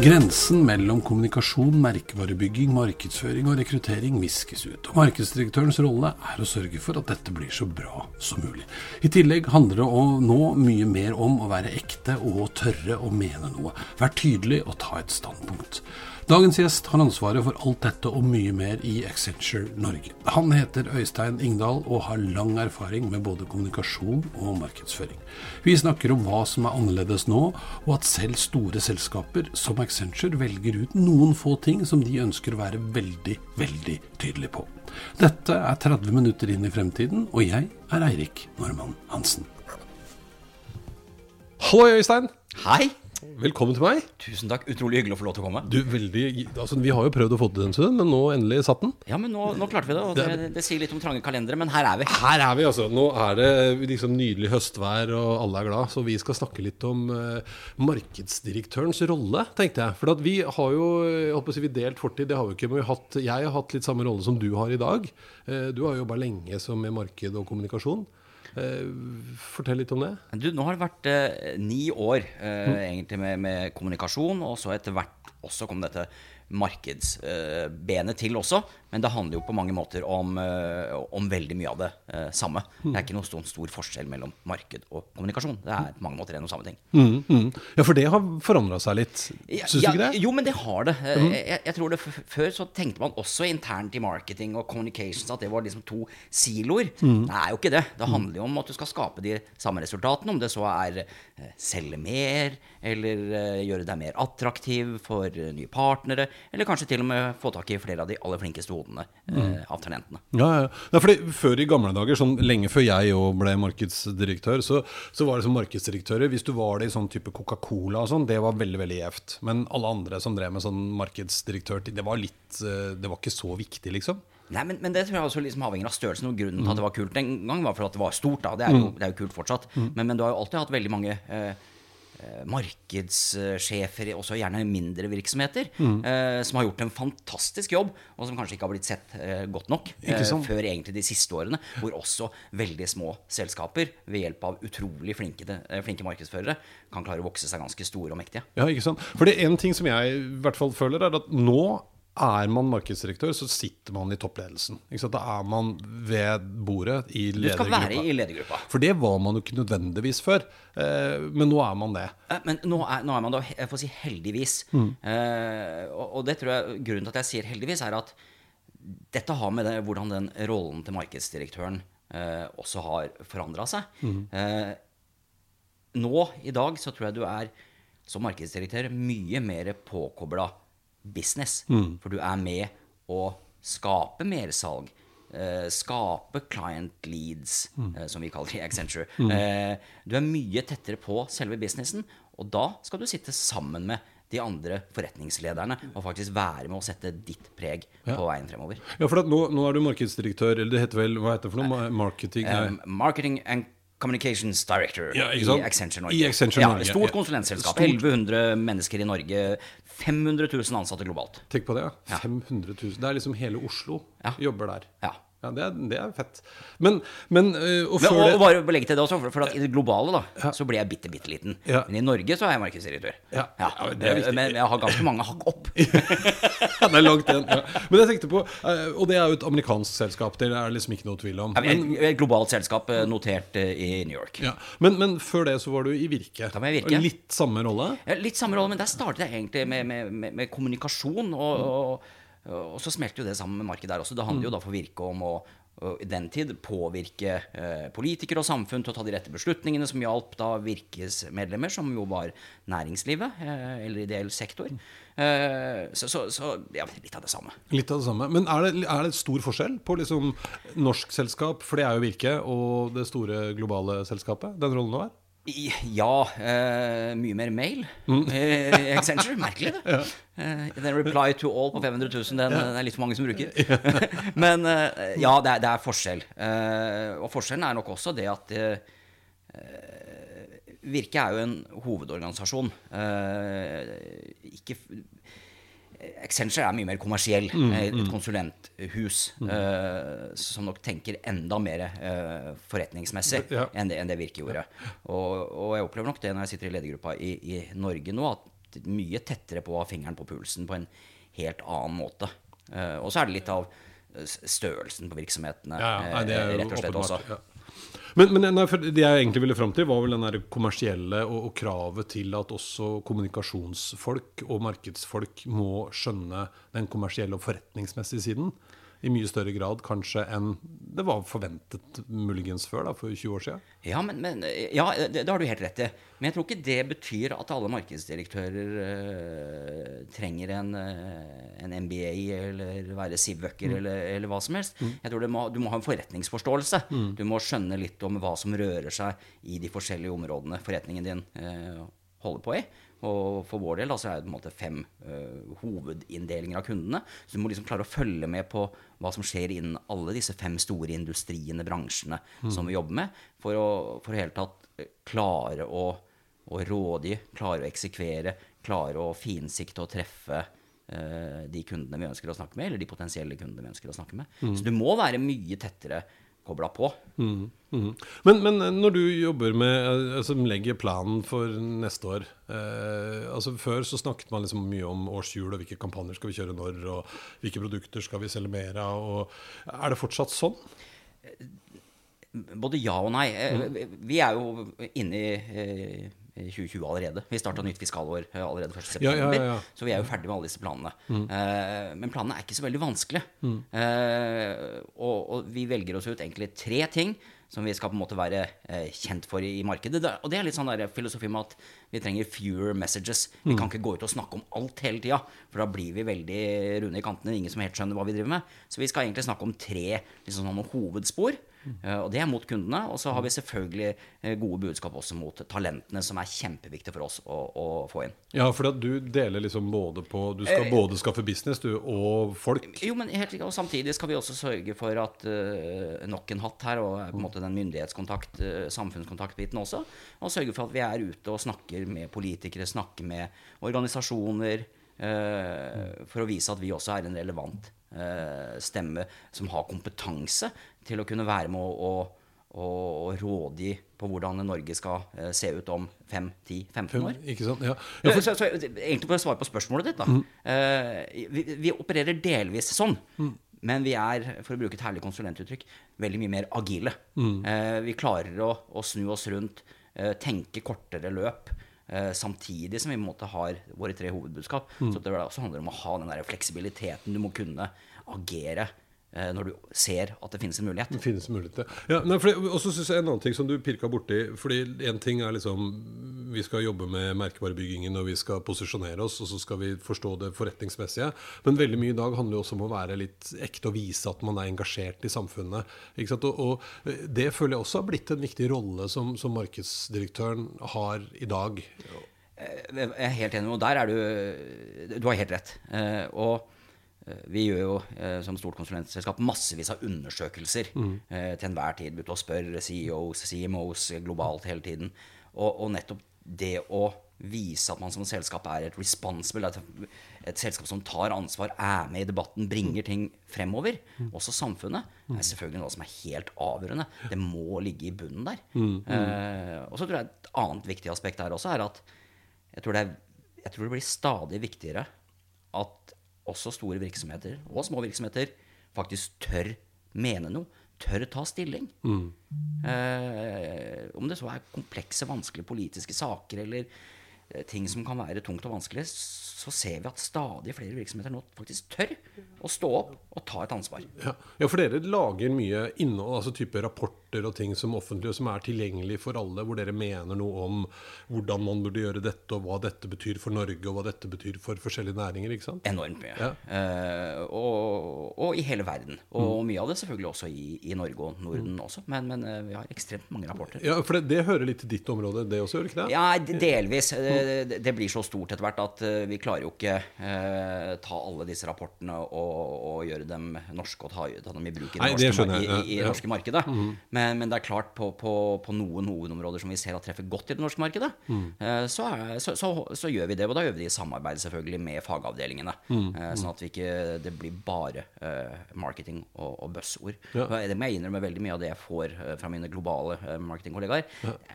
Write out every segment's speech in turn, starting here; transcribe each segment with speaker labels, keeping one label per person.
Speaker 1: Grensen mellom kommunikasjon, merkevarebygging, markedsføring og rekruttering viskes ut. Og markedsdirektørens rolle er å sørge for at dette blir så bra som mulig. I tillegg handler det nå mye mer om å være ekte og tørre å mene noe. Vær tydelig og ta et standpunkt. Dagens gjest har ansvaret for alt dette og mye mer i Accenture Norge. Han heter Øystein Ingdal og har lang erfaring med både kommunikasjon og markedsføring. Vi snakker om hva som er annerledes nå, og at selv store selskaper som Accenture velger ut noen få ting som de ønsker å være veldig, veldig tydelige på. Dette er 30 minutter inn i fremtiden, og jeg er Eirik Normann Hansen. Hallo, Øystein.
Speaker 2: Hei.
Speaker 1: Velkommen til meg.
Speaker 2: Tusen takk. Utrolig hyggelig å få lov til å komme.
Speaker 1: Du, veldig, altså, Vi har jo prøvd å få til den, studien, men nå endelig satt den.
Speaker 2: Ja, men nå, nå klarte vi det. Og det, det, det, sier litt om trange kalendere, men her er vi.
Speaker 1: Her er vi, altså. Nå er det liksom nydelig høstvær, og alle er glad. Så vi skal snakke litt om uh, markedsdirektørens rolle, tenkte jeg. For vi har jo jeg håper å si, vi delt fortid, det har vi ikke. Men vi hatt, jeg har hatt litt samme rolle som du har i dag. Uh, du har jobba lenge som med marked og kommunikasjon. Eh, fortell litt om det.
Speaker 2: Du, nå har det vært eh, ni år eh, mm. egentlig med, med, kommunikasjon, og så etter hvert også kom dette markedsbenet til også. Men det handler jo på mange måter om, eh, om veldig mye av det eh, samme. Det er ikke noen stor, stor, forskjell mellom marked og kommunikasjon. Det er på mange måter en og samme ting.
Speaker 1: Mm, mm. Ja, for det har forandra seg litt, syns ja, du ikke det?
Speaker 2: Jo, men det har det. Eh, mm. Jeg, jeg, tror det Før så tenkte man også internt i marketing og communications at det var liksom to siloer. Mm. Det er jo ikke det. Det mm. handler jo om at du skal skape de samme resultatene, om det så er selge mer, eller gjøre deg mer attraktiv for nye partnere, eller kanskje til og med få tak i flere av de aller flinkeste mm. eh, av talentene.
Speaker 1: Ja, ja. ja fordi Før i gamle dager, sånn lenge før jeg òg ble markedsdirektør, så, så, var det som markedsdirektører Hvis du var det i sånn type Coca-Cola og sånn, det var veldig veldig gjevt. Men alle andre som drev med sånn markedsdirektør, det var litt eh, Det var ikke så viktig, liksom.
Speaker 2: Nei, men, men, det tror jeg også liksom avhenger av størrelsen. Og grunnen til at det var kult den gang, var for at det var stort. da, Det er jo, mm. det er jo kult fortsatt. Mm. Men, men, du har jo alltid hatt veldig mange Eh, markedssjefer, også gjerne mindre virksomheter, mm. eh, som har gjort en fantastisk jobb, og som kanskje ikke har blitt sett eh, godt nok eh, før egentlig de siste årene. Hvor også veldig små selskaper, ved hjelp av utrolig flinke, eh, flinke markedsførere, kan klare å vokse seg ganske store og mektige.
Speaker 1: Ja, ikke sant? For det er en ting som jeg i hvert fall føler, er at nå er man markedsdirektør, så sitter man i toppledelsen. Da er man ved bordet i ledergruppa.
Speaker 2: Du skal være i ledergruppa.
Speaker 1: For det var man jo ikke nødvendigvis før. Eh, men nå er man det.
Speaker 2: Eh, men nå er, nå er man da, jeg får si heldigvis. Mm. Eh, og, og, det tror jeg grunnen til at jeg sier heldigvis, er at dette har med det, hvordan den rollen til markedsdirektøren eh, også har forandra seg. Mm. Eh, nå i dag så tror jeg du er som markedsdirektør mye mer påkobla business. Mm. For du er med å skape mersalg. Uh, skape client leads, mm. uh, som vi kaller det i Accenture. Mm. Uh, du er mye tettere på selve businessen, og da skal du sitte sammen med de andre forretningslederne og faktisk være med å sette ditt preg ja. på veien fremover.
Speaker 1: Ja, for nå, nå, er du markedsdirektør, eller det heter vel hva heter det for noe? Marketing?
Speaker 2: Um, marketing and Communications Director
Speaker 1: ja,
Speaker 2: i Accenture Norge.
Speaker 1: I Accenture Norge.
Speaker 2: Ja, stort konsulentselskap. 1100 mennesker i Norge. 500 000 ansatte globalt.
Speaker 1: Tenk på det, ja. 500 000. Det er liksom hele Oslo jobber der.
Speaker 2: Ja.
Speaker 1: Ja, det det er, fett. Men, men
Speaker 2: og, men, og, og bare legge til det også, for, for I det globale da, ja. så blir jeg bitte, bitte liten. Ja. Men i Norge så er jeg markedsdirektør. Ja. men jeg har ganske mange hakk opp.
Speaker 1: ja, det er langt igjen. Men jeg tenkte på, og det er jo et amerikansk selskap, det er liksom ikke noe tvil om.
Speaker 2: Men, et, globalt selskap notert i New York.
Speaker 1: Men, men, før det så var du i Virke.
Speaker 2: Da var jeg virke.
Speaker 1: Litt samme rolle?
Speaker 2: litt samme rolle, men der startet jeg egentlig med, med, med, med kommunikasjon. og, og og så smelter jo det sammen med markedet der også. Det handler jo mm. da for Virke om å i den tid påvirke eh, politikere og samfunn til å ta de rette beslutningene, som hjalp da Virkes medlemmer, som jo var næringslivet eh, eller ideell sektor. Eh, så, så, så, ja, litt av det samme.
Speaker 1: Litt av det samme. Men er det, er det stor forskjell på liksom norsk selskap, for det er jo Virke, og det store globale selskapet? Den rollen du har?
Speaker 2: Ja. Uh, mye mer mail. Mm. Eh, Accenture. Merkelig, det. Ja. Uh, den reply to all på 500 000, den, ja. er litt for mange som bruker. Men eh, ja, det er, det er forskjell. Eh, og forskjellen er nok også det at eh, Virke er jo en hovedorganisasjon. ikke Accenture er mye mer kommersiell. Mm, et mm. konsulenthus mm. uh, som nok tenker enda mer uh, forretningsmessig ja. enn, det, enn det Virke gjorde. Og, og, jeg opplever nok det når jeg sitter i ledergruppa i, i, Norge nå, at mye tettere på å ha fingeren på pulsen på en helt annen måte. Uh, og så er det litt av størrelsen på virksomhetene, ja, ja, rett og slett også.
Speaker 1: Men, men nei, det jeg egentlig ville fram til, var vel den kommersielle og, og, kravet til at også kommunikasjonsfolk og markedsfolk må skjønne den kommersielle og forretningsmessige siden i mye større grad kanskje enn det var forventet muligens før, da, for 20 år siden.
Speaker 2: Ja, men, men, ja det, det, har du helt rett i. Men jeg tror ikke det betyr at alle markedsdirektører uh, trenger en, uh, en, MBA eller være Sivøker mm. eller, eller, hva som helst. Mm. Jeg tror må, Du må ha en forretningsforståelse. Mm. Du må skjønne litt om hva som rører seg i de forskjellige områdene forretningen din uh, holder på i. Og for vår del da, så er det på en måte fem uh, hovedinndelinger av kundene. Så du må liksom klare å følge med på hva som skjer innen alle disse fem store industriene, bransjene, mm. som vi jobber med, for å for hele tatt eh, klare å, å rådgi, klare å eksekvere, klare å finsikte og treffe uh, de kundene vi ønsker å snakke med, eller de potensielle kundene vi ønsker å snakke med. Mm. Så du må være mye tettere kobla på. Mm,
Speaker 1: mm. Men, men, når du jobber med altså legger planen for neste år eh, altså Før så snakket man liksom mye om årshjul og hvilke kampanjer skal vi kjøre når, og hvilke produkter skal vi selge mer av. Er det fortsatt sånn?
Speaker 2: Både ja og nei. Mm. Vi er jo inne i eh, 2020 allerede. Vi starta nytt fiskalår eh, allerede 1.9., ja, ja, ja, så vi er jo ferdig med alle disse planene. Mm. Uh, men planene er ikke så veldig vanskelige. Mm. Uh, og, og, vi velger oss ut egentlig tre ting som vi skal på en måte være uh, kjent for i, i markedet. Og det er litt sånn der filosofi med at vi trenger fewer messages. Vi mm. kan ikke gå ut og snakke om alt hele tida, for da blir vi veldig runde i kantene. Ingen som helt skjønner hva vi driver med. Så vi skal egentlig snakke om tre liksom, sånn hovedspor. Uh, og det er mot kundene. Og så har vi selvfølgelig uh, gode budskap også mot talentene, som er kjempeviktige for oss å, å få inn.
Speaker 1: Ja, for du deler liksom både på Du skal uh, både skaffe business, du, og folk.
Speaker 2: Jo, men helt Og samtidig skal vi også sørge for at nok en hatt her, og på en måte den myndighetskontakt, samfunnskontaktbiten også, og sørge for at vi er ute og snakker med politikere, snakker med organisasjoner, for å vise at vi også er en relevant stemme som har kompetanse til å kunne være med å, å, å rådgi på hvordan Norge skal uh, se ut om 5-10-15 år.
Speaker 1: Ikke sant? Ja.
Speaker 2: Ja, for... så, så, egentlig for å svare på spørsmålet ditt, da. Mm. Vi, vi, opererer delvis sånn. Mm. Men vi er, for å bruke et herlig konsulentuttrykk, veldig mye mer agile. Mm. Vi klarer å, å, snu oss rundt, tenke kortere løp. Samtidig som vi på en måte har våre tre hovedbudskap. Mm. Så det også handler om å ha den der fleksibiliteten. Du må kunne agere Eh, når du ser at det finnes en mulighet.
Speaker 1: Det finnes en mulighet, ja. Og så syns jeg en annen ting som du pirka borti fordi En ting er liksom Vi skal jobbe med merkevarebyggingen og vi skal posisjonere oss, og så skal vi forstå det forretningsmessige. Men veldig mye i dag handler jo også om å være litt ekte og vise at man er engasjert i samfunnet. Og, og, det føler jeg også har blitt en viktig rolle som, som markedsdirektøren har i dag.
Speaker 2: Eh, jeg er helt enig, og der er du Du har helt rett. Eh, og Eh, vi gjør jo eh, som stort konsulentselskap massevis av undersøkelser mm. eh, til enhver tid. Ute og spør CEOs, CMOs globalt hele tiden. Og, og, nettopp det å vise at man som selskap er et responsible, et, et, selskap som tar ansvar, er med i debatten, bringer ting fremover, mm. også samfunnet, mm. er selvfølgelig noe som er helt avgjørende. Det må ligge i bunnen der. Mm. mm. Eh, og så tror jeg et annet viktig aspekt her også er at jeg tror det, er, jeg tror det blir stadig viktigere at også store virksomheter og små virksomheter faktisk tør mene noe. Tør ta stilling. Mm. Eh, om det så er komplekse, vanskelige politiske saker eller eh, ting som kan være tungt og vanskelig, så ser vi at stadig flere virksomheter nå faktisk tør å stå opp og ta et ansvar.
Speaker 1: Ja, ja for dere lager mye innhold, altså type rapporter og ting som offentlige, som er tilgjengelig for alle, hvor dere mener noe om hvordan man burde gjøre dette, og hva dette betyr for Norge, og hva dette betyr for forskjellige næringer, ikke sant?
Speaker 2: Enormt mye.
Speaker 1: Ja.
Speaker 2: Eh, og, og i hele verden. Og mye av det selvfølgelig også i, i Norge og Norden også. Men, men eh, vi har ekstremt mange rapporter.
Speaker 1: Ja, for det, det hører litt til ditt område, det også, gjør ikke det?
Speaker 2: Ja, delvis. Mm. Det, det blir så stort etter hvert at eh, vi klarer jo ikke eh, ta alle disse rapportene og, og gjøre dem norske og ta, ta dem i bruk i det
Speaker 1: Nei,
Speaker 2: norske, i, i, i
Speaker 1: ja.
Speaker 2: norske markedet. Men, men det er klart, på, på, på noen hovedområder som vi ser at treffer godt i det norske markedet, mm. så, er, så, så, så gjør vi det. Og da gjør vi det i samarbeid selvfølgelig med fagavdelingene. Mm. Sånn at vi ikke, det blir bare uh, marketing og, og buzzord.
Speaker 1: Ja.
Speaker 2: Det må jeg innrømme veldig mye av det jeg får eh, fra mine globale marketingkollegaer. marketingkollegaer.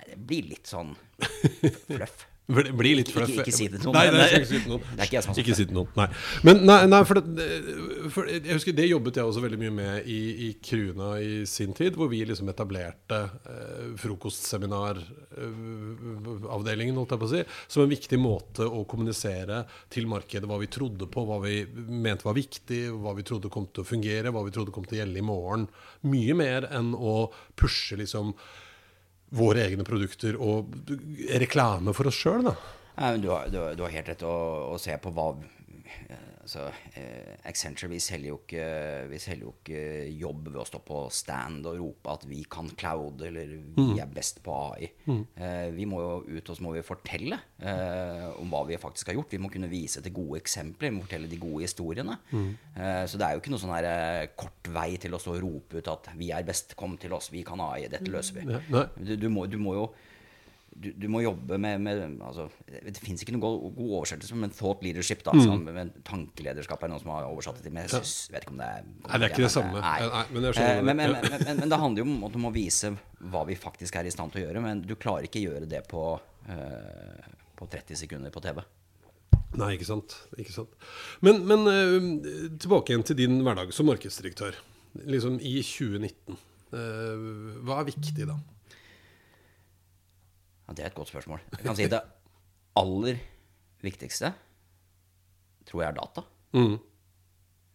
Speaker 2: Det blir litt sånn fluff.
Speaker 1: Blir litt fluff.
Speaker 2: ikke si det til noen,
Speaker 1: Nei, nei, ikke si det til noen.
Speaker 2: Det er ikke jeg som har sagt
Speaker 1: Ikke si det til noen, nei. Men nei, nei for, det, for jeg husker det jobbet jeg også veldig mye med i, i Kruna i sin tid, hvor vi liksom etablerte eh, frokostseminaravdelingen, holdt jeg på å si, som en viktig måte å kommunisere til markedet hva vi trodde på, hva vi mente var viktig, hva vi trodde kom til å fungere, hva vi trodde kom til å gjelde i morgen. Mye mer enn å pushe liksom våre egne produkter og reklame for oss sjøl, da.
Speaker 2: Du, har, du, har- helt rett å, å se på hva altså, eh, vi selger, jo ikke, vi selger jo ikke jobb ved å stå på stand og rope at vi kan cloud, eller vi er best på AI. Eh, vi må jo ut og så må vi fortelle eh, om hva vi faktisk har gjort. Vi må kunne vise til gode eksempler, vi må fortelle de gode historiene. Eh, så det er jo ikke noe sånn her, eh, kort vei til å stå og rope ut at vi er best, kom til oss, vi kan AI, dette løser vi. Du, du, må, du må jo du, du må jobbe med, med altså, Det fins ikke noen god, god oversettelse, men thought leadership. da, som, men Tankelederskap er noen som har oversatt det til. Men jeg synes, vet ikke om det er
Speaker 1: Nei, det er ikke det samme.
Speaker 2: Nei.
Speaker 1: Nei, men
Speaker 2: Eh, men, men, men, det handler jo om du må vise hva vi faktisk er i stand til å gjøre. Men du klarer ikke gjøre det på, uh, på 30 sekunder på TV.
Speaker 1: Nei, ikke sant. Ikke sant. Men, men eh, tilbake igjen til din hverdag som markedsdirektør. Liksom i 2019. Uh, hva er viktig da?
Speaker 2: Ja, det er et godt spørsmål. Jeg kan si det aller viktigste tror jeg er data.
Speaker 1: Mm.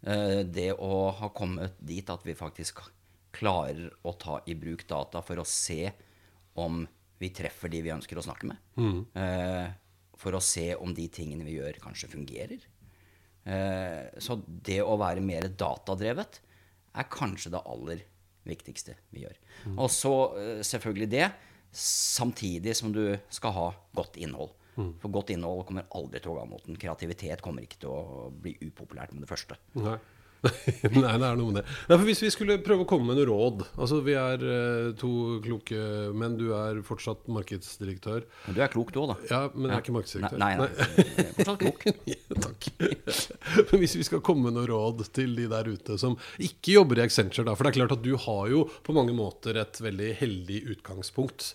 Speaker 2: Eh, Det å ha kommet dit at vi faktisk klarer å ta i bruk data for å se om vi treffer de vi ønsker å snakke med. Mm. For å se om de tingene vi gjør, kanskje fungerer. Eh, Så det å være mer datadrevet er kanskje det aller viktigste vi gjør. Og så eh, selvfølgelig det, samtidig som du skal ha godt innhold. For godt innhold kommer aldri til å gå av moten. Kreativitet kommer ikke til å bli upopulært med det første.
Speaker 1: Nei. Nei, det er noe med det. Nei, for Hvis vi skulle prøve å komme med noe råd Altså, Vi er eh, to kloke menn. Du er fortsatt markedsdirektør.
Speaker 2: Men du er klok du òg, da.
Speaker 1: Ja, men jeg er ikke markedsdirektør.
Speaker 2: Nei, nei, nei. Jeg er Fortsatt klok.
Speaker 1: Ja, Takk. Men hvis vi skal komme med noe råd til de der ute som ikke jobber i Accenture, da, for det er klart at du har jo på mange måter et veldig heldig utgangspunkt.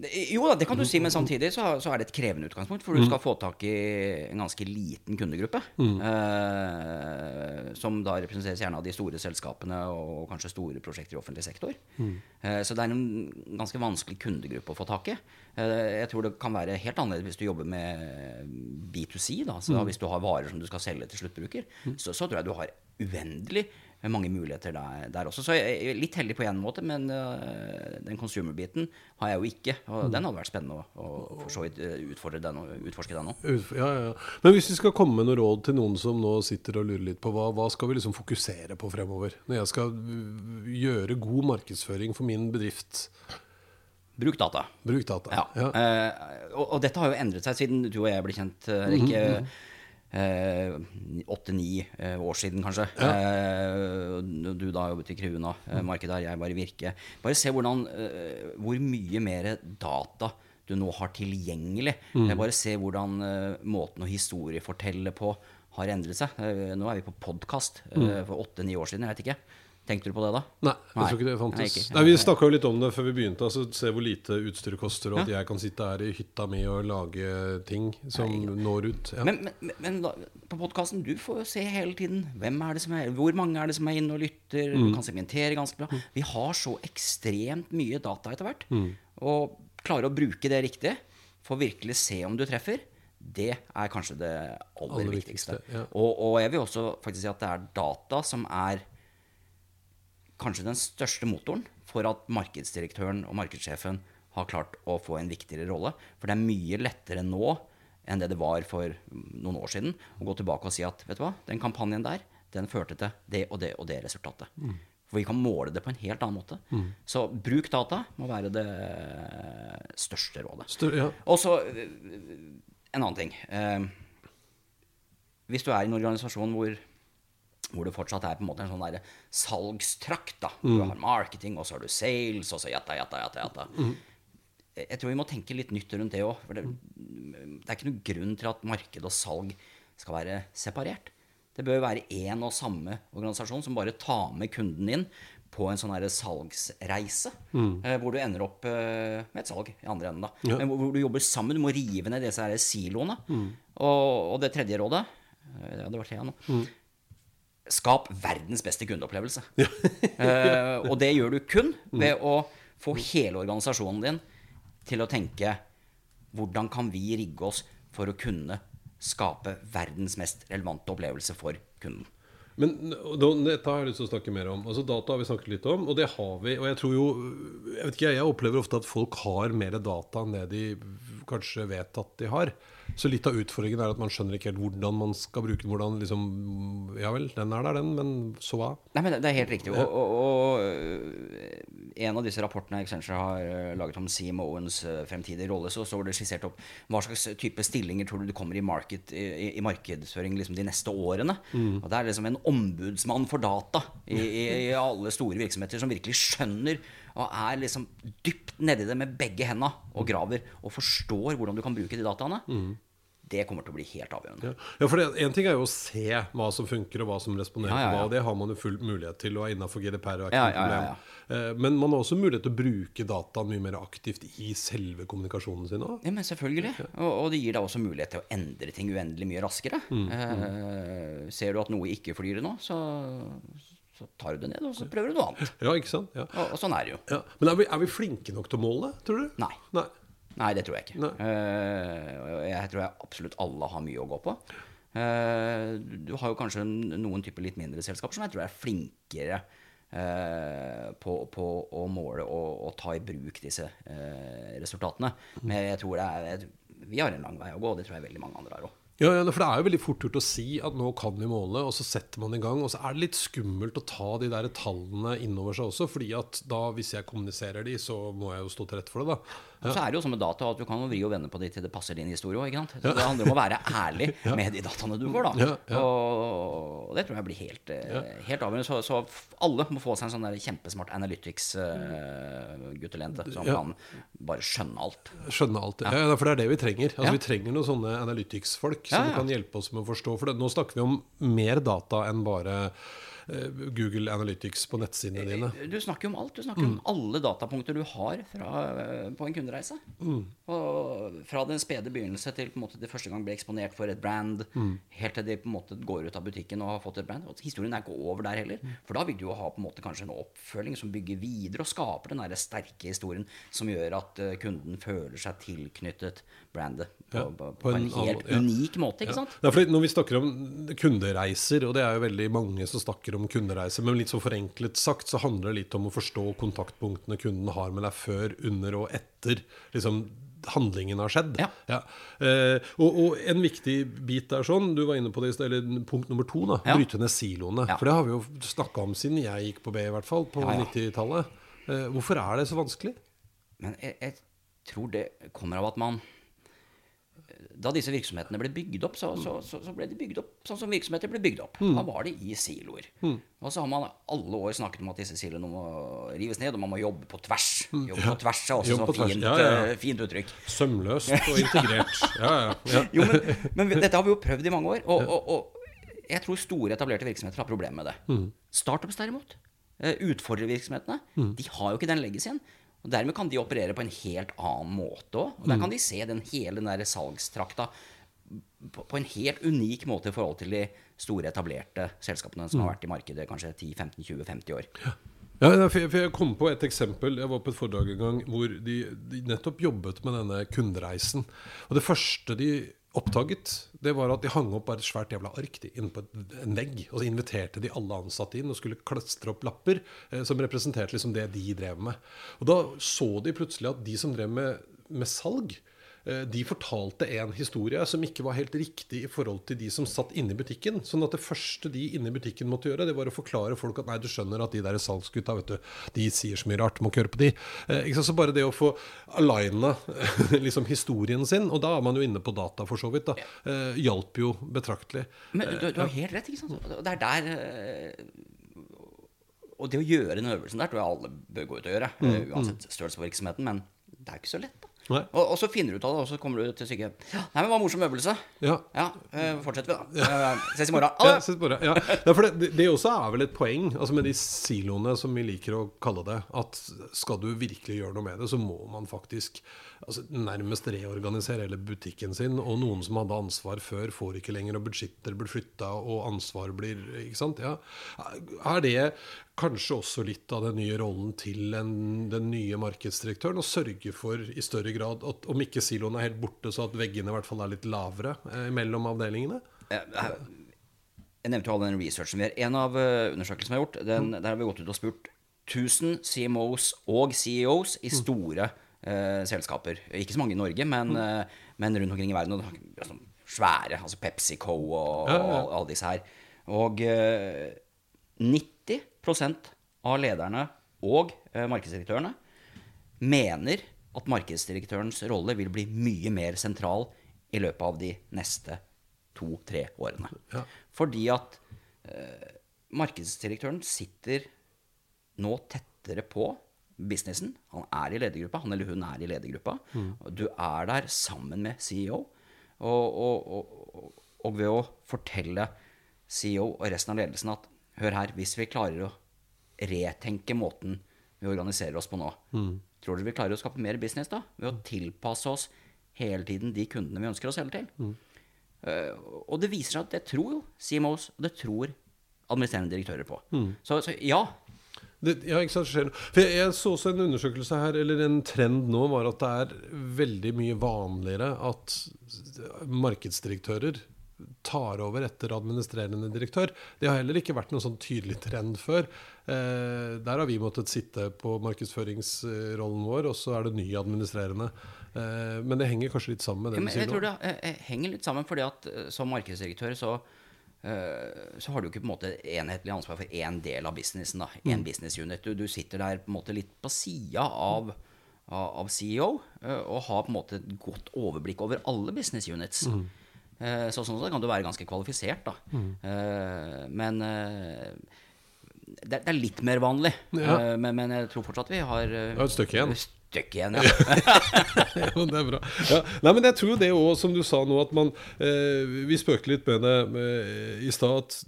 Speaker 2: Jo da, det kan du si, men samtidig så, så er det et krevende utgangspunkt. For du skal få tak i en ganske liten kundegruppe. Eh, som da representeres gjerne av de store selskapene og kanskje store prosjekter i offentlig sektor. Eh, så det er en ganske vanskelig kundegruppe å få tak i. Eh, jeg tror det kan være helt annerledes hvis du jobber med B2C. Da, så Hvis du har varer som du skal selge til sluttbruker, så, så tror jeg du har uendelig mange muligheter der, der også. Så jeg er litt heldig på en måte, men uh, den consumer-biten har jeg jo ikke. Og den hadde vært spennende å, å for så vidt øh, utfordre den utforske den òg.
Speaker 1: Ja, ja. Men hvis vi skal komme med noe råd til noen som nå sitter og lurer litt på hva, hva skal vi liksom fokusere på fremover? Når jeg skal uh, gjøre god markedsføring for min bedrift,
Speaker 2: Bruk data.
Speaker 1: bruk data.
Speaker 2: Ja. Eh, og, og dette har jo endret seg siden du og jeg ble kjent. Rikke. Mm det ikke åtte-ni år siden, kanskje. Eh, du da jobbet i Kruna, eh, markedet her, jeg bare Virke. Bare se hvordan, eh, hvor mye mer data du nå har tilgjengelig. Mm. Bare se hvordan eh, måten å historiefortelle på har endret seg. Eh, nå er vi på podkast for åtte-ni år siden. Jeg vet ikke. Tenkte du på det da?
Speaker 1: Nei, jeg tror ikke det
Speaker 2: Nei,
Speaker 1: fantes.
Speaker 2: ikke.
Speaker 1: Nei, vi snakka jo litt om det før vi begynte. Altså, se hvor lite utstyret koster, og at jeg kan sitte her i hytta mi og lage ting som når ut. Ja.
Speaker 2: Men, men, men da, på podkasten, du får jo se hele tiden hvem er det som er, hvor mange er det som er inne og lytter. Du kan segmentere ganske bra. Vi har så ekstremt mye data etter hvert. Og klare å bruke det riktig for virkelig se om du treffer. Det er kanskje det aller,
Speaker 1: Aller
Speaker 2: viktigste.
Speaker 1: viktigste, ja.
Speaker 2: Og, og jeg vil også faktisk si at det er data som er kanskje den største motoren for at markedsdirektøren og markedssjefen har klart å få en viktigere rolle. For det er mye lettere nå enn det det var for noen år siden å gå tilbake og si at vet du hva, den kampanjen der, den førte til det og det og det resultatet. For vi kan måle det på en helt annen måte. Så bruk data må være det største rådet.
Speaker 1: Stør, ja.
Speaker 2: Og så øh, en annen ting. Eh, hvis du er i en organisasjon hvor, hvor det fortsatt er på en måte en sånn der salgstrakt da. Du har marketing, og så har du sales, og så jatta, jatta, jatta. jatta. Jeg tror vi må tenke litt nytt rundt det òg. Det, det er ikke noen grunn til at marked og salg skal være separert. Det bør være én og samme organisasjon som bare tar med kunden inn på en sånn salgsreise, Mm. hvor du ender opp eh, med et salg i andre enden. da.
Speaker 1: Ja.
Speaker 2: Men hvor, du jobber sammen. Du må rive ned disse her siloene. Og, og det tredje rådet eh, Ja, det var tre nå. Skap verdens beste kundeopplevelse. Eh, og det gjør du kun ved å få hele organisasjonen din til å tenke hvordan kan vi rigge oss for å kunne skape verdens mest relevante opplevelse for kunden.
Speaker 1: Men dette har jeg lyst til å snakke mer om. Altså Data har vi snakket litt om, og det har vi. Og jeg tror jo Jeg vet ikke, jeg opplever ofte at folk har mer data enn det de kanskje vet at de har. Så litt av utfordringen er at man skjønner ikke helt hvordan man skal bruke den. Hvordan liksom Ja vel, den er der, den, men så hva?
Speaker 2: Nei, men det- er helt riktig. Og, og, og øh, en av disse rapportene Accenture har øh, laget om CMO-ens øh, fremtidige rolle, så står det skissert opp hva slags type stillinger tror du du kommer i, market, i, i markedsføring liksom de neste årene. Og det er liksom en ombudsmann for data i, i, i alle store virksomheter som virkelig skjønner og er liksom dypt nedi det med begge henda og graver og forstår hvordan du kan bruke de dataene. Det kommer til å bli helt avgjørende.
Speaker 1: Ja, ja for Én En ting er jo å se hva som funker, og hva som responderer
Speaker 2: Ja, ja,
Speaker 1: på hva.
Speaker 2: ja.
Speaker 1: og Det har man jo full mulighet til, og er innafor GDPR. Og er ikke
Speaker 2: Ja,
Speaker 1: noe
Speaker 2: ja, ja,
Speaker 1: problem. Eh, Men man har også mulighet til å bruke dataen mye mer aktivt i selve kommunikasjonen sin òg.
Speaker 2: Ja, men selvfølgelig. Og, og det gir deg også mulighet til å endre ting uendelig mye raskere. Eh, ser du at noe ikke flyr nå, så, så tar du det ned, og så prøver du noe annet.
Speaker 1: Ja, ikke sant? Ja.
Speaker 2: Og, og sånn er det jo.
Speaker 1: Ja. Men er vi, er vi flinke nok til å måle, tror du?
Speaker 2: Nei.
Speaker 1: Nei.
Speaker 2: Nei, det tror jeg ikke. Eh, jeg tror jeg absolutt alle har mye å gå på. Uh, du har jo kanskje noen typer litt mindre selskaper som jeg tror er flinkere uh, på, på å måle og, og ta i bruk disse resultatene. Men jeg tror det er Vi har en lang vei å gå, og det tror jeg veldig mange andre har òg.
Speaker 1: Ja, ja, for Det er jo veldig fort gjort å si at nå kan vi måle, og så setter man i gang. Og så er det litt skummelt å ta de der tallene innover seg også, fordi at da, hvis jeg kommuniserer de, så må jeg jo stå til rette for det, da.
Speaker 2: Og så er det jo som med data at du kan vri og vende på de til det passer din historie òg. Så det handler om å være ærlig med de dataene du får, da. Og det tror jeg blir helt, eh, helt avgjørende. Så, så alle må få seg en sånn der kjempesmart analytics-guttelente som
Speaker 1: Ja.
Speaker 2: kan bare skjønne alt.
Speaker 1: Skjønne alt. Ja. For det er det vi trenger. Altså. Vi trenger noen sånne analytics-folk som kan hjelpe oss med å forstå. For det, nå snakker vi om mer data enn bare eh, Google Analytics på nettsidene dine.
Speaker 2: Du snakker om alt. Du snakker om alle datapunkter du har fra, på en kundereise. Og fra den spede begynnelse til på en måte det første gang ble eksponert for et brand, helt til de på en måte går ut av butikken og har fått et brand. Og historien er ikke over der heller. For da vil du jo ha på en måte kanskje en oppfølging som bygger videre og skaper den der sterke historien som gjør at eh, kunden føler seg tilknyttet brandet på,
Speaker 1: Ja,
Speaker 2: på, på,
Speaker 1: en
Speaker 2: en helt
Speaker 1: ja.
Speaker 2: unik måte. ikke sant?
Speaker 1: Ja, når vi snakker om kundereiser, og det er jo veldig mange som snakker om kundereiser, men litt så forenklet sagt så handler det litt om å forstå kontaktpunktene kunden har med deg før, under og etter liksom, handlingen har skjedd.
Speaker 2: Ja.
Speaker 1: Eh, og, og en viktig bit der sånn, du var inne på det eller punkt nummer to, da,
Speaker 2: Ja.
Speaker 1: bryte ned siloene.
Speaker 2: Ja.
Speaker 1: For det har vi jo snakka om siden jeg gikk på B, i hvert fall, på
Speaker 2: Ja, ja.
Speaker 1: 90-tallet. Eh, hvorfor er det så vanskelig?
Speaker 2: Men jeg, jeg tror det kommer av at man Da disse virksomhetene ble bygd opp, så, så, så, så ble de bygd opp sånn som virksomheter ble bygd opp. Da var de i siloer. Og så har man alle år snakket om at disse siloene må rives ned, og man må jobbe på tvers. Jobbe på tvers er også så fint,
Speaker 1: ja, ja.
Speaker 2: eh, fint uttrykk.
Speaker 1: Sømløst og integrert. Ja, ja, ja.
Speaker 2: Jo, men, men dette har vi jo prøvd i mange år. Og, og, og jeg tror store etablerte virksomheter har problemer med det. Startups derimot, utfordrer virksomhetene, de har jo ikke den legacyen. Og Dermed kan de operere på en helt annen måte òg. Og der kan de se den hele den salgstrakta på, en helt unik måte i forhold til de store, etablerte selskapene som har vært i markedet kanskje 10-15-20-50 år.
Speaker 1: Ja, ja, for jeg kom på et eksempel. Jeg var på et foredrag en gang hvor de, de nettopp jobbet med denne kundereisen. Og det første de oppdaget, det var at de hang opp bare et svært jævla ark inne på en vegg. Og så inviterte de alle ansatte inn og skulle klastre opp lapper eh, som representerte liksom det de drev med. Og da så de plutselig at de som drev med, med salg, de fortalte en historie som ikke var helt riktig i forhold til de som satt inne i butikken. Sånn at det første de inne i butikken måtte gjøre, det var å forklare folk at nei, du skjønner at de der salgsgutta, vet du, de sier så mye rart, må ikke høre på de. Eh? Så bare det å få aligna liksom historien sin, og da er man jo inne på data for så vidt, da, eh, hjalp jo betraktelig.
Speaker 2: Men du, du har helt rett, ikke sant? Det er der eh, Og det å gjøre den øvelsen der tror jeg alle bør gå ut og gjøre. Mm. Uansett størrelse på virksomheten. Men det er ikke så lett, da. Og, og så finner du ut av det, og så kommer du til sykehjem. Ja, nei, men det var en morsom øvelse.
Speaker 1: Ja.
Speaker 2: Ja, øh, fortsetter vi, da. Eh, Ses i morgen.
Speaker 1: Ja, på det. Ja. Ja, for det, det også er vel et poeng altså med de siloene, som vi liker å kalle det. At skal du virkelig gjøre noe med det, så må man faktisk altså, nærmest reorganisere hele butikken sin. Og noen som hadde ansvar før, får ikke lenger, og budsjetter blir flytta, og ansvar blir Ikke sant? Ja. Er det kanskje også litt av den nye rollen til en, den nye markedsdirektøren? Å sørge for i større grad at om ikke siloene er helt borte, så at veggene i hvert fall er litt lavere eh, mellom avdelingene?
Speaker 2: Eh, Jeg nevnte jo all den researchen vi har. En av eh, undersøkelsene vi har gjort, den, der har vi gått ut og spurt 1000 CMOs og CEOs i store eh, selskaper. Ikke så mange i Norge, men, eh, men rundt omkring i verden. Og, altså, svære. Altså PepsiCo og,
Speaker 1: Ja, ja.
Speaker 2: og alle disse her. Og eh, 90% av lederne og eh, markedsdirektørene mener at markedsdirektørens rolle vil bli mye mer sentral i løpet av de neste to-tre årene.
Speaker 1: Ja.
Speaker 2: Fordi at eh, markedsdirektøren sitter nå tettere på businessen. Han er i ledergruppa, han eller hun er i ledergruppa. Og Du er der sammen med CEO. Og, og, og, og, ved å fortelle CEO og resten av ledelsen at hør her, hvis vi klarer å retenke måten vi organiserer oss på nå, tror dere vi klarer å skape mer business da? Ved å tilpasse oss hele tiden de kundene vi ønsker å selge til. Eh, og det viser seg at det tror jo CMOs, og det tror administrerende direktører på. Så, så ja,
Speaker 1: Det, ja, ikke sant. For jeg, jeg så også en undersøkelse her, eller en trend nå, var at det er veldig mye vanligere at markedsdirektører tar over etter administrerende direktør. Det har heller ikke vært noen sånn tydelig trend før. Eh, der har vi måttet sitte på markedsføringsrollen vår, og så er det ny administrerende. Eh, men det henger kanskje litt sammen med det
Speaker 2: Ja,
Speaker 1: du sier nå.
Speaker 2: jeg tror det henger litt sammen, fordi at eh, som markedsdirektør så, så har du ikke på en måte enhetlig ansvar for én del av businessen. da, Én business unit. Du, du sitter der på en måte litt på sida av, av, CEO eh, og har på en måte et godt overblikk over alle business units. Mm. Så sånn sett kan du være ganske kvalifisert, da. Mm. Men eh, det, er litt mer vanlig.
Speaker 1: Ja.
Speaker 2: Eh, Men, men jeg tror fortsatt vi har Det
Speaker 1: er et stykke igjen.
Speaker 2: Stykke igjen, ja.
Speaker 1: ja. det er bra. Ja. Nei, men jeg tror det òg, som du sa nå, at man eh, Vi spøkte litt med det med, i stad, at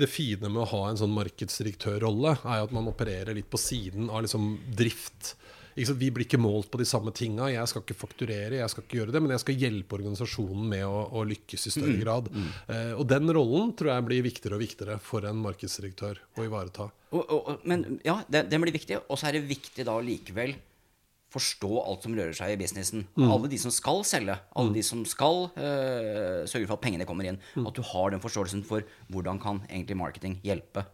Speaker 1: det fine med å ha en sånn markedsdirektørrolle, er at man opererer litt på siden av liksom drift. Vi blir ikke målt på de samme tinga. Jeg skal ikke fakturere, jeg skal ikke gjøre det, men jeg skal hjelpe organisasjonen med å, å lykkes i større grad. Eh, og den rollen tror jeg blir viktigere og viktigere for en markedsdirektør å ivareta.
Speaker 2: Og, og, men ja, den, det blir viktig. Og så er det viktig da likevel forstå alt som rører seg i businessen. Alle de som skal selge, alle de som skal uh, sørge for at pengene kommer inn. At du har den forståelsen for hvordan kan egentlig marketing hjelpe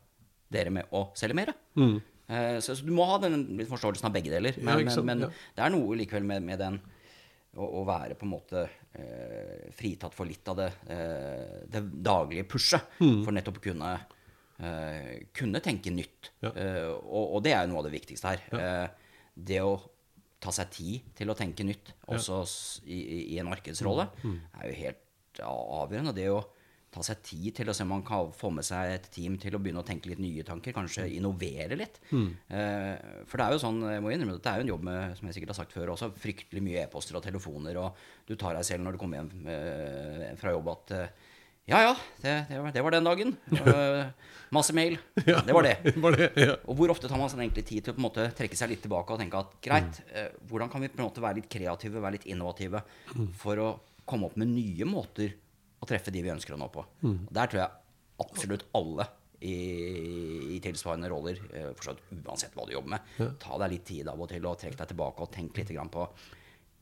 Speaker 2: dere med å selge mer. Uh, så, så du må ha den forståelsen av begge deler. Men,
Speaker 1: ja, sant,
Speaker 2: men, men
Speaker 1: ja.
Speaker 2: det er noe likevel med, med den å, å være på en måte uh, fritatt for litt av det, det daglige pushet. For nettopp å kunne, kunne tenke nytt.
Speaker 1: Ja.
Speaker 2: Og, og det er jo noe av det viktigste her. Det å ta seg tid til å tenke nytt, også i, i, en markedsrolle, er jo helt avgjørende. Det å ta seg tid til å se om man kan få med seg et team til å begynne å tenke litt nye tanker, kanskje innovere litt. Eh, for det er jo sånn, jeg må innrømme at det er jo en jobb med, som jeg sikkert har sagt før også, fryktelig mye e-poster og telefoner, og du tar deg selv når du kommer hjem eh, fra jobb at eh, ja, ja, det, det, var, det var den dagen. Uh, masse mail. Det var det.
Speaker 1: Var det ja.
Speaker 2: Og hvor ofte tar man sånn egentlig tid til å på en måte trekke seg litt tilbake og tenke at greit,
Speaker 1: Mm.
Speaker 2: eh, hvordan kan vi på en måte være litt kreative, være litt innovative for å komme opp med nye måter å treffe de vi ønsker å nå på?
Speaker 1: Mm.
Speaker 2: Der tror jeg absolutt alle i, i tilsvarende roller, uh, for uansett hva du jobber med, ta deg litt tid av og til og trekk deg tilbake og tenk litt på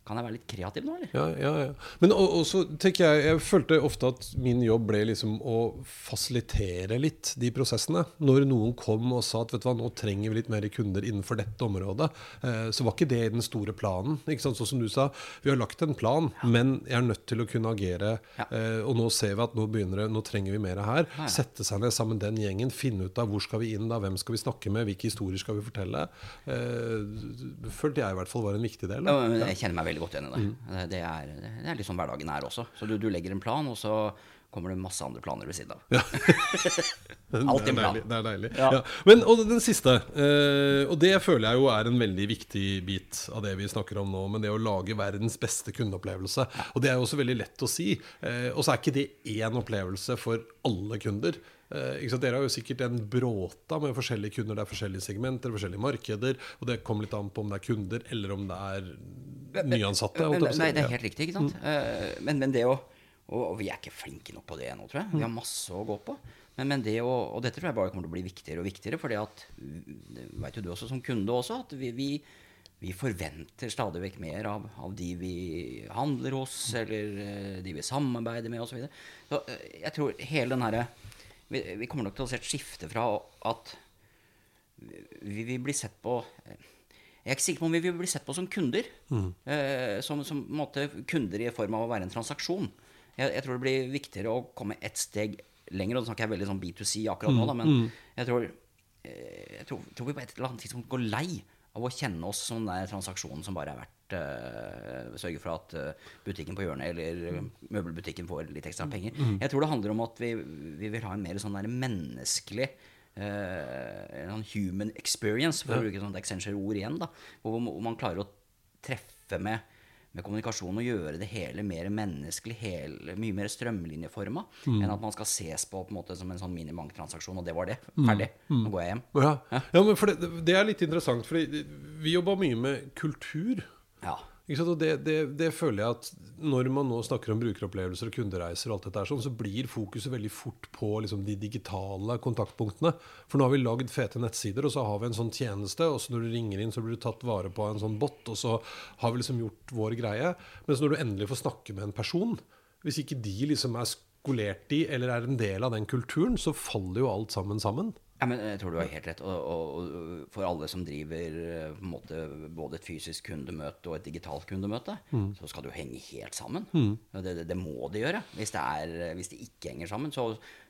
Speaker 2: kan jeg være litt kreativ nå, eller?
Speaker 1: Ja, ja, ja. Men og, og tenker jeg Jeg følte ofte at min jobb ble liksom å fasilitere litt de prosessene. Når noen kom og sa at vet du hva, nå trenger vi litt mer kunder innenfor dette området, eh, så var ikke det i den store planen. Ikke sant? Sånn som du sa, vi har lagt en plan, men jeg er nødt til å kunne agere.
Speaker 2: Ja.
Speaker 1: Eh, og nå ser vi at nå begynner det, nå trenger vi mer her.
Speaker 2: Ja, ja.
Speaker 1: Sette seg ned sammen den gjengen, finne ut av hvor skal vi inn da, hvem skal vi snakke med, hvilke historier skal vi fortelle. Eh, følte jeg i hvert fall var en viktig del. Da.
Speaker 2: jeg kjenner meg veldig godt igjen i det. Mm. Det, er, det er sånn hverdagen er også. Så du, du legger en plan, og så kommer det masse andre planer ved siden av. Alltid
Speaker 1: i
Speaker 2: en plan.
Speaker 1: Det er deilig.
Speaker 2: Ja.
Speaker 1: Ja. Men, og den siste, eh, og det føler jeg jo er en veldig viktig bit av det vi snakker om nå, men det å lage verdens beste kundeopplevelse. Og det er jo også veldig lett å si. Eh, og så er ikke det én opplevelse for alle kunder. Eh? Dere har jo sikkert en bråta med forskjellige kunder. Det er forskjellige segmenter, forskjellige markeder. Og det kommer litt an på om det er kunder, eller om det er nyansatte.
Speaker 2: Men,
Speaker 1: Men,
Speaker 2: nei, det er helt riktig, ikke sant? Mm. Men, men det å og, vi er ikke flinke nok på det ennå, tror jeg. Vi har masse å gå på. Men, men det å, og dette tror jeg bare kommer til å bli viktigere og viktigere, at det vet jo du også som kunde også, at vi, vi, vi forventer stadig vekk mer av, av de vi handler hos, eller eh, de vi samarbeider med, osv. Så, så eh, jeg tror hele den herre vi, vi kommer nok til å se et skifte fra at vi vil bli sett på Jeg er ikke sikker på om vi vil bli sett på som kunder. Eh, som som måte, kunder i form av å være en transaksjon. Jeg, jeg tror det blir viktigere å komme ett steg lenger. Og da snakker jeg veldig sånn B2C akkurat nå, da, men jeg tror, eh, jeg tror, tror vi på et eller annet tidspunkt går lei av å kjenne oss som den transaksjonen som bare er verdt uh, Sørge for at eh, butikken på hjørnet eller eh, møbelbutikken får litt ekstra penger. Jeg tror det handler om at vi, vi vil ha en mer sånn der menneskelig eh, en sånn human experience, for å bruke et sånt Accenture-ord igjen. da, hvor man klarer å treffe med, med kommunikasjon og gjøre det hele mer menneskelig, hele, mye mer strømlinjeforma, enn at man skal ses på på en måte som en sånn minibanktransaksjon, og det var det. Ferdig. Nå går jeg hjem.
Speaker 1: Ja. ja, men for det, det er litt interessant, for vi jobba mye med kultur.
Speaker 2: Ja.
Speaker 1: Det, det, det føler jeg at når man nå snakker om brukeropplevelser og kundereiser, og alt dette sånn, så blir fokuset veldig fort på liksom, de digitale kontaktpunktene. For nå har vi lagd fete nettsider, og så har vi en sånn tjeneste. Og så når du ringer inn, så blir du tatt vare på av en sånn bot, og så har vi liksom gjort vår greie. Mens når du endelig får snakke med en person, hvis ikke de liksom er skolert i eller er en del av den kulturen, så faller jo alt sammen sammen.
Speaker 2: Ja, men jeg tror du har helt rett. Og, og, og for alle som driver eh, måte, både et fysisk kundemøte og et digitalt kundemøte, så skal det jo henge helt sammen. Mm. Det, det, det må det gjøre. Hvis det, er, hvis det ikke henger sammen, så,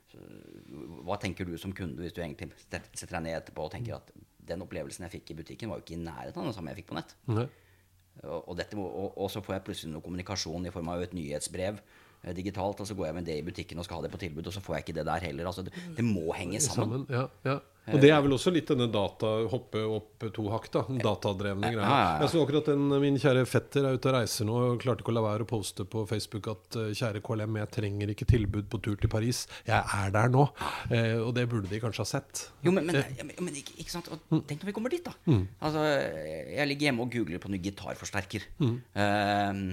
Speaker 2: så Hva tenker du som kunde hvis du egentlig setter deg ned etterpå og tenker at den opplevelsen jeg fikk i butikken, var jo ikke i nærheten av den samme jeg fikk på nett.
Speaker 1: Mm.
Speaker 2: Og, og, dette og, og så får jeg plutselig noe kommunikasjon i form av et nyhetsbrev eh, digitalt, og så går jeg med det i butikken og skal ha det på tilbud, og så får jeg ikke det der heller. Altså, det, det må henge sammen.
Speaker 1: sammen. Ja, ja. Og det er vel også litt denne data hoppe opp to hakk, da. Datadrevne greier.
Speaker 2: ja.
Speaker 1: Jeg så akkurat en, min kjære fetter er ute og reiser nå og klarte ikke å la være å poste på Facebook at eh, kjære KLM, jeg trenger ikke tilbud på tur til Paris. Jeg er der nå. Eh, og det burde de kanskje ha sett.
Speaker 2: Jo, men, men, ja, men, ikke, ikke sant? Og tenk når vi kommer dit, da. Altså, jeg ligger hjemme og googler på ny gitarforsterker. Ehm,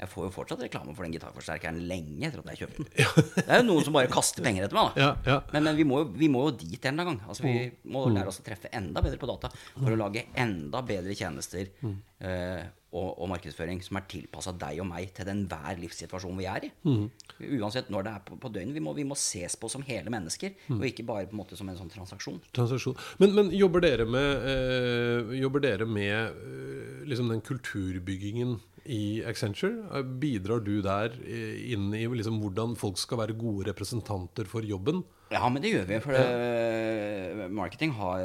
Speaker 2: jeg får jo fortsatt reklame for den gitarforsterkeren lenge etter at jeg kjøpte den. Det er jo noen som bare kaster penger etter meg. da
Speaker 1: Ja, ja.
Speaker 2: Men, men vi, må vi må jo dit en gang. Altså, vi må lære oss å treffe enda bedre på data for å lage enda bedre tjenester eh, og, og markedsføring som er tilpassa deg og meg til den hver livssituasjon vi er i. Uansett når det er på, på døgnet. Vi må, vi må ses på som hele mennesker, og ikke bare på en måte som en sånn transaksjon.
Speaker 1: Transaksjon. Men, men jobber dere med, øh, jobber dere med øh, liksom den kulturbyggingen i Accenture? Eh, Bidrar du der eh, inn i liksom, hvordan folk skal være gode representanter for jobben?
Speaker 2: Ja, men det gjør vi. For det, marketing har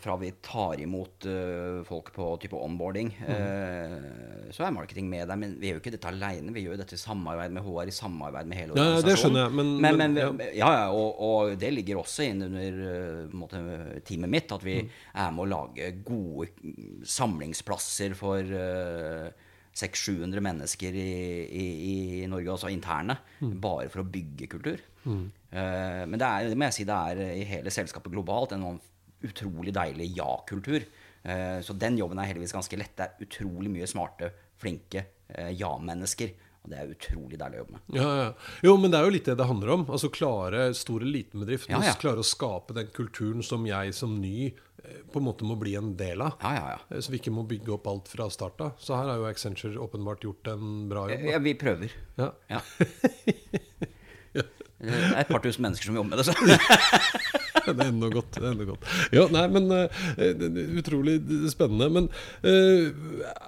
Speaker 2: Fra vi tar imot eh, folk på type onboarding, mm. så er marketing med der. Men vi gjør jo ikke dette alene. Vi gjør jo dette i samarbeid med HR, i samarbeid med hele
Speaker 1: organisasjonen. ja, det skjønner jeg, men-
Speaker 2: men,
Speaker 1: men-
Speaker 2: men, ja, ja, og, og det ligger også inn under eh, måte, teamet mitt. At vi er med å lage gode mm, samlingsplasser for eh, 600-700 mennesker i, i, i Norge, altså interne, bare for å bygge kultur. Eh, men det, er, det må jeg si det er i hele selskapet globalt en utrolig deilig ja-kultur. Uh, så den jobben er heldigvis ganske lett. Det er utrolig mye smarte, flinke eh, ja-mennesker. Og det er utrolig deilig å jobbe med.
Speaker 1: Ja, ja. Jo, men det er jo litt det det handler om. Altså klare stor eller liten bedrift.
Speaker 2: Ja, ja.
Speaker 1: Klare å skape den kulturen som jeg som ny eh, på en måte må bli en del av.
Speaker 2: Ja, ja, ja.
Speaker 1: Eh, Så vi ikke må bygge opp alt fra start av. Så her har jo Accenture åpenbart gjort en bra jobb.
Speaker 2: ja vi prøver.
Speaker 1: Da.
Speaker 2: Ja. Det er et par tusen mennesker som jobber med det. Så.
Speaker 1: Det er enda godt. Det er enda godt. Ja, nei, men uh, utrolig spennende. Men uh,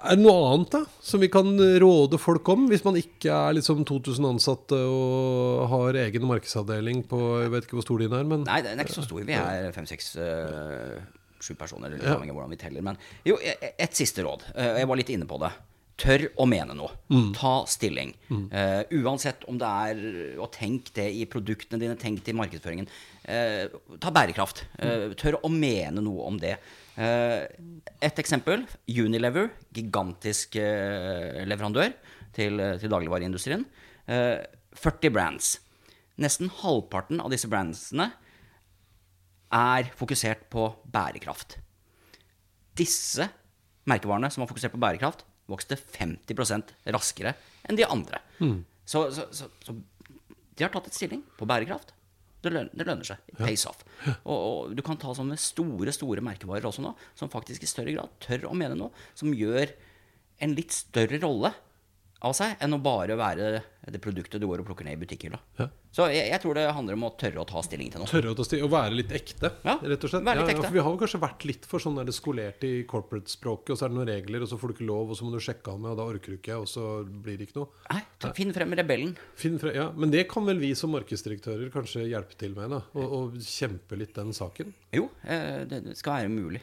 Speaker 1: er det noe annet da som vi kan råde folk om, hvis man ikke er liksom 2000 ansatte og har egen markedsavdeling på Jeg vet ikke hvor stor din er, men
Speaker 2: Nei, den er ikke så stor. Vi er fem, seks, øh, sju personer. eller ja. hvordan vi teller. Men jo, e- et siste råd. Eh, Jeg var litt inne på det. Tør å mene noe. Ta stilling. Eh, uansett om det er Og tenk det i produktene dine, tenk det i markedsføringen. Uh, ta bærekraft. Uh, tør å mene noe om det. Et eksempel. Unilever, gigantisk leverandør til, til dagligvareindustrien. Eh, 40 brands. Nesten halvparten av disse brandsene er fokusert på bærekraft. Disse merkevarene som har fokusert på bærekraft, vokste 50% raskere enn de andre. Så, så, så, så de har tatt et stilling på bærekraft. Det lønner, det lønner seg. It pays off. Og, og du kan ta sånne store store merkevarer også nå, som faktisk i større grad tør å mene noe, som gjør en litt større rolle av seg enn å bare være det produktet du går og plukker ned i butikkhylla.
Speaker 1: Ja.
Speaker 2: Så jeg, jeg tror det handler om å tørre å ta stilling til noe.
Speaker 1: Tørre å ta stilling, å være litt ekte,
Speaker 2: Ja,
Speaker 1: rett og slett.
Speaker 2: være litt ekte.
Speaker 1: ja, vi har jo kanskje vært litt for sånn der skolert i corporate-språket, og så er det noen regler, og så får du ikke lov, og så må du sjekke av med, og da orker du ikke, og så blir det ikke noe.
Speaker 2: Nei, ta- finn frem rebellen.
Speaker 1: Finn frem, ja, men det kan vel vi som markedsdirektører kanskje hjelpe til med, da? Og, og kjempe litt den saken?
Speaker 2: Jo, eh, det, det skal være mulig.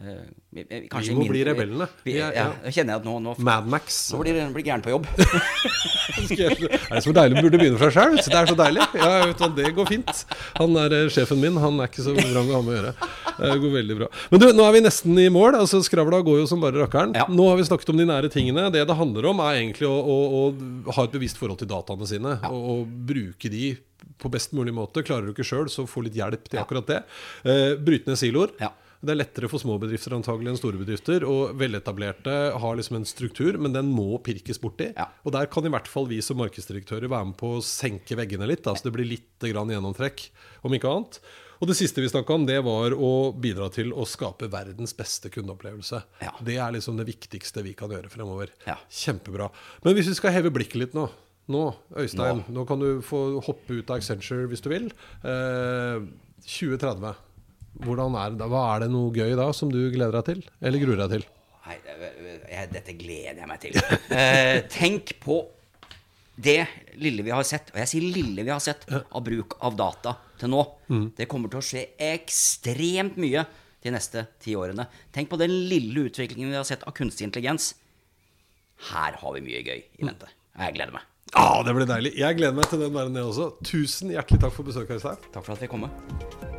Speaker 2: Eh, eh, kanskje
Speaker 1: Vi må
Speaker 2: mindre-
Speaker 1: bli rebellene.
Speaker 2: Vi, ja,
Speaker 1: ja.
Speaker 2: jeg kjenner jeg at nå, nå,
Speaker 1: Madmax.
Speaker 2: nå blir blir gæren på jobb.
Speaker 1: det Er så deilig? Burde begynne fra sjøl. Det er så deilig. Ja, vet du, det går fint. Han er eh, sjefen min. Han er ikke så vrang å ha med å gjøre. Det går veldig bra. Men du, nå er vi nesten i mål. Altså, Skravla går jo som bare rakkeren.
Speaker 2: Ja.
Speaker 1: Nå har vi snakket om de nære tingene. Det det handler om, er egentlig å, å, å ha et bevisst forhold til dataene sine. Og, og bruke de på best mulig måte. Klarer du ikke sjøl, så få litt hjelp til akkurat det. Uh, bryte ned siloer.
Speaker 2: Ja.
Speaker 1: Det er lettere for små bedrifter antagelig enn store bedrifter. Og veletablerte har liksom en struktur, men den må pirkes borti.
Speaker 2: Ja.
Speaker 1: Og der kan i hvert fall vi som markedsdirektører være med på å senke veggene litt. Da, så det blir litt grann gjennomtrekk, om ikke annet. Og det siste vi snakka om, det var å bidra til å skape verdens beste kundeopplevelse.
Speaker 2: Ja.
Speaker 1: Det er liksom det viktigste vi kan gjøre fremover.
Speaker 2: Ja.
Speaker 1: Kjempebra. Men hvis vi skal heve blikket litt nå Nå, Øystein, nå, kan du få hoppe ut av Accenture hvis du vil. Eh, 2030. Hvordan er det da? Hva er det noe gøy da som du gleder deg til? Eller gruer deg til?
Speaker 2: Nei, dette gleder jeg meg til. Eh, tenk på det lille vi har sett, og jeg sier lille vi har sett, av bruk av data til nå. Det kommer til å skje ekstremt mye de neste ti årene. Tenk på den lille utviklingen vi har sett av kunstig intelligens. Her har vi mye gøy i vente. Og jeg gleder meg.
Speaker 1: Ah, det blir deilig. Jeg gleder meg til den der nede også. Tusen hjertelig takk for besøket, Øystein.
Speaker 2: Takk for at vi kom. med.